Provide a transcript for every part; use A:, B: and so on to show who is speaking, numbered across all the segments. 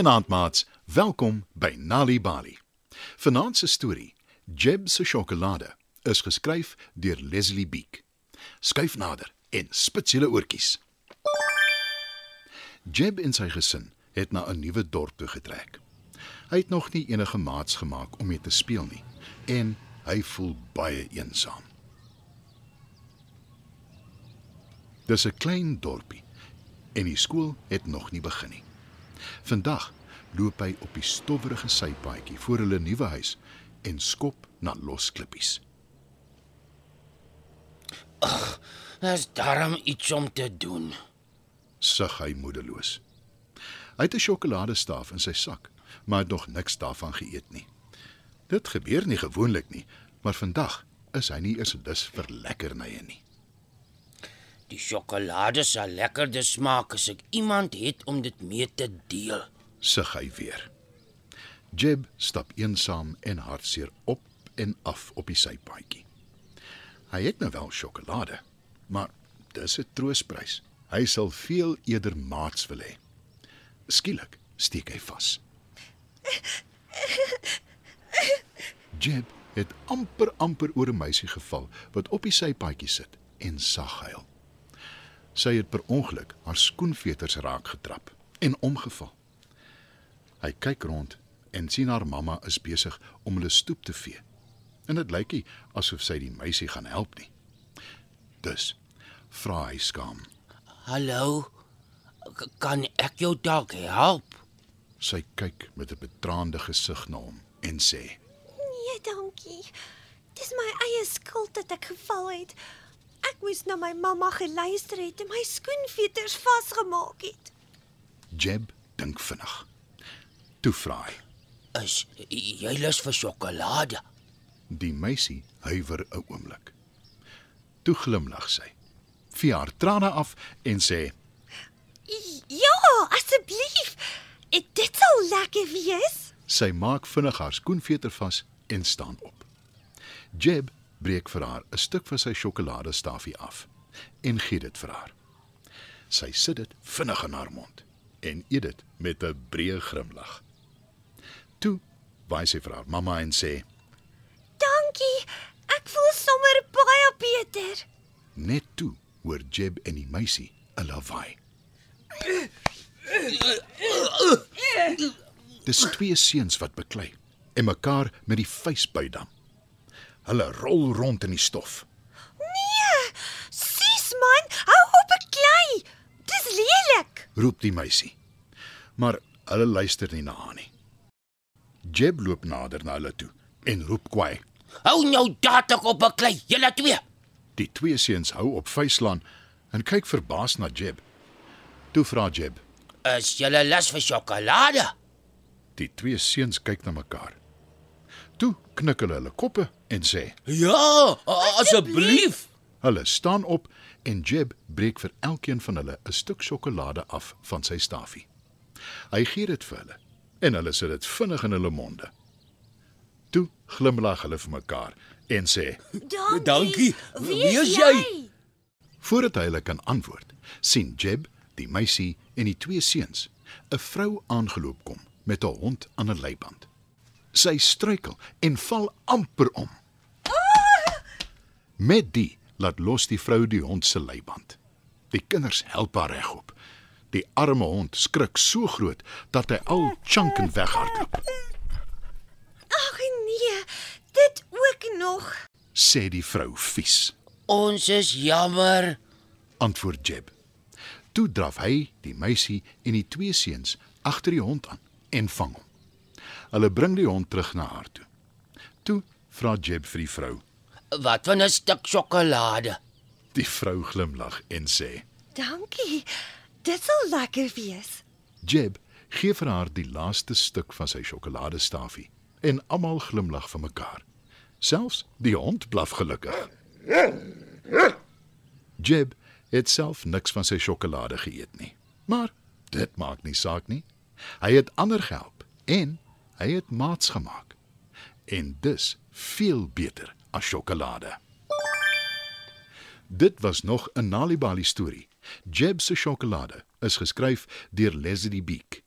A: Goeienaand maats, welkom by Nali Bali. Vanaand se storie, Jeb se sjokolade, is geskryf deur Leslie Beek. Skuif nader en spits julle oortjies. Jeb en sy gesin het na 'n nuwe dorp toe getrek. Hy het nog nie enige maats gemaak om mee te speel nie en hy voel baie eensaam. Dis 'n klein dorpie en die skool het nog nie begin nie. Vandag loop hy op die stowwerige sypaadjie voor hulle nuwe huis en skop na los klippies.
B: Dis darm iets om te doen.
A: Sug hy moedeloos. Hy het 'n sjokoladestaaf in sy sak, maar het nog niks daarvan geëet nie. Dit gebeur nie gewoonlik nie, maar vandag is hy nie eers lus vir lekkernye nie.
B: Die sjokolade sal lekkerder smaak as ek iemand het om dit mee te deel.
A: Sug hy weer. Jeb stap eensaam en hartseer op en af op die sypaadjie. Hy het nou wel sjokolade, maar dis 'n troosprys. Hy sal veel eerder maats wil hê. Skielik steek hy vas. Jeb het amper amper oor 'n meisie geval wat op die sypaadjie sit en sag huil. Sy het per ongeluk haar skoenveters raak getrap en omgeval. Hy kyk rond en sien haar mamma is besig om hulle stoep te vee. En dit lyk nie asof sy die meisie gaan help nie. Dus vra hy skaam.
B: Hallo. Kan ek jou dalk help?
A: Sy kyk met 'n betraande gesig na hom en sê:
C: Nee, dankie. Dis my eie skuld dat ek geval het. Ek moes na my mamma geluister het en my skoenveters vasgemaak het.
A: "Jeb, dink vinnig." Toe vra hy.
B: Is jy lus vir sjokolade?
A: Die meisie huiwer 'n oomblik. Toe glimlag sy. Vee haar trane af en sê:
C: Ja, asseblief. Ek dit sal lekker wees.
A: Sy maak vinnig haar skoenveter vas en staan op. Jeb breek vir haar 'n stuk van sy sjokoladestafie af en gee dit vir haar. Sy sit dit vinnig in haar mond en eet dit met 'n breë grimlag. Toe wys sy vir haar mamma en sê:
C: Dankie. Ek voel sommer baie beter.
A: Net toe hoor Jeb en die meisie 'n lawaai. Dis twee seuns wat beklei en mekaar met die vuis bydam. Hulle rol rond in die stof.
C: Nee, sis man, hou op ek klei. Dis lelik.
A: roep die meisie. Maar hulle luister nie na haar nie. Jeb loop nader na hulle toe en roep kwaai.
B: Hou nou dadelik op 'n klei, julle twee.
A: Die twee seuns hou op vuislaan en kyk verbaas na Jeb. Toe vra Jeb.
B: Is julle lus vir sjokolade?
A: Die twee seuns kyk na mekaar. Toe knik hulle hulle koppe en sê:
B: Ja, asseblief.
A: Hulle staan op en Jeb breek vir elkeen van hulle 'n stuk sjokolade af van sy stafie. Hy gee dit vir hulle en hulle sit dit vinnig in hulle monde. Toe glimlag hulle vir mekaar en sê:
C: Dankie.
B: Dankie.
C: Wie
B: Wie
C: is
B: is
C: jy?
B: jy?
A: Voordat hy hulle kan antwoord, sien Jeb, die meisie en die twee seuns 'n vrou aangeloop kom met 'n hond aan 'n leiband. Sy struikel en val amper om. Met die laat los die vrou die hond se leiband. Die kinders help haar regop. Die arme hond skrik so groot dat hy al chunk en weghardloop,
C: Ag nee, dit ook nog.
A: sê die vrou vies.
B: Ons is jammer.
A: antwoord Jeb. Toe draf hy, die meisie en die twee seuns agter die hond aan en vang hom. Hulle bring die hond terug na haar toe. Toe vra Jeb vir die vrou.
B: Wat van 'n stuk sjokolade?
A: Die vrou glimlag en sê:
C: Dankie. Dit sal lekker wees.
A: "Jeb, gee vir haar die laaste stuk van sy sjokoladestafie." En almal glimlag vir mekaar. Selfs die hond blaf gelukkig. Jeb het self niks van sy sjokolade geëet nie. Maar dit maak nie saak nie. Hy het ander gehelp en hy het maats gemaak. En dis veel beter as sjokolade. Dit was nog 'n Nalibali storie. Jeb se sjokolade is geskryf deur Leslie Beek.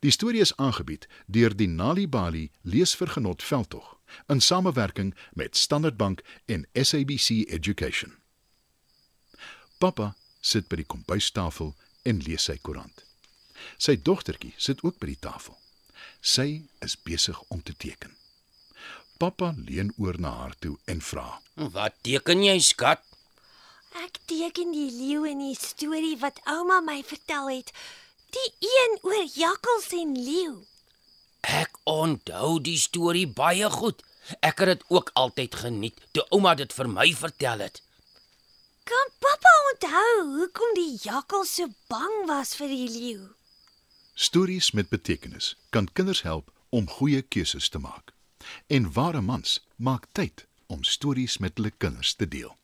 A: Die storie is aangebied deur die Nali Bali Leesvergenot Veldtog in samewerking met Standard Bank en SABC Education. Pappa sit by die kombuistafel en lees sy koerant. Sy dogtertjie sit ook by die tafel. Sy is besig om te teken. Pappa leun oor na haar toe en vra:
B: Wat teken jy, skat?
C: Ek teken die leeu in die storie wat ouma my vertel het. Die een oor jakkals en leeu.
B: Ek onthou die storie baie goed. Ek het dit ook altyd geniet toe ouma dit vir my vertel het.
C: Kan pappa onthou hoekom die jakkals so bang was vir die leeu?
A: Stories met betekenis kan kinders help om goeie keuses te maak. En ware mans maak tyd om stories met hulle kinders te deel.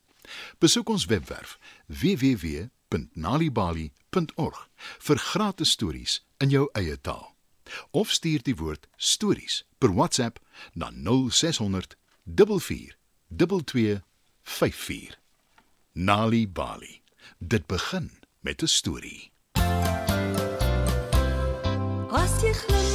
A: Besoek ons webwerf www.nalibali.org vir gratis stories in jou eie taal. Of stuur die woord stories per WhatsApp na 0600 44 2254. Nali Bali. Dit begin met 'n storie.
D: As jy glimlag,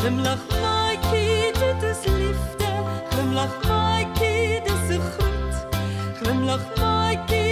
D: Glimlach, my kid, it is lifte. Glimlach, my kid, it my kid,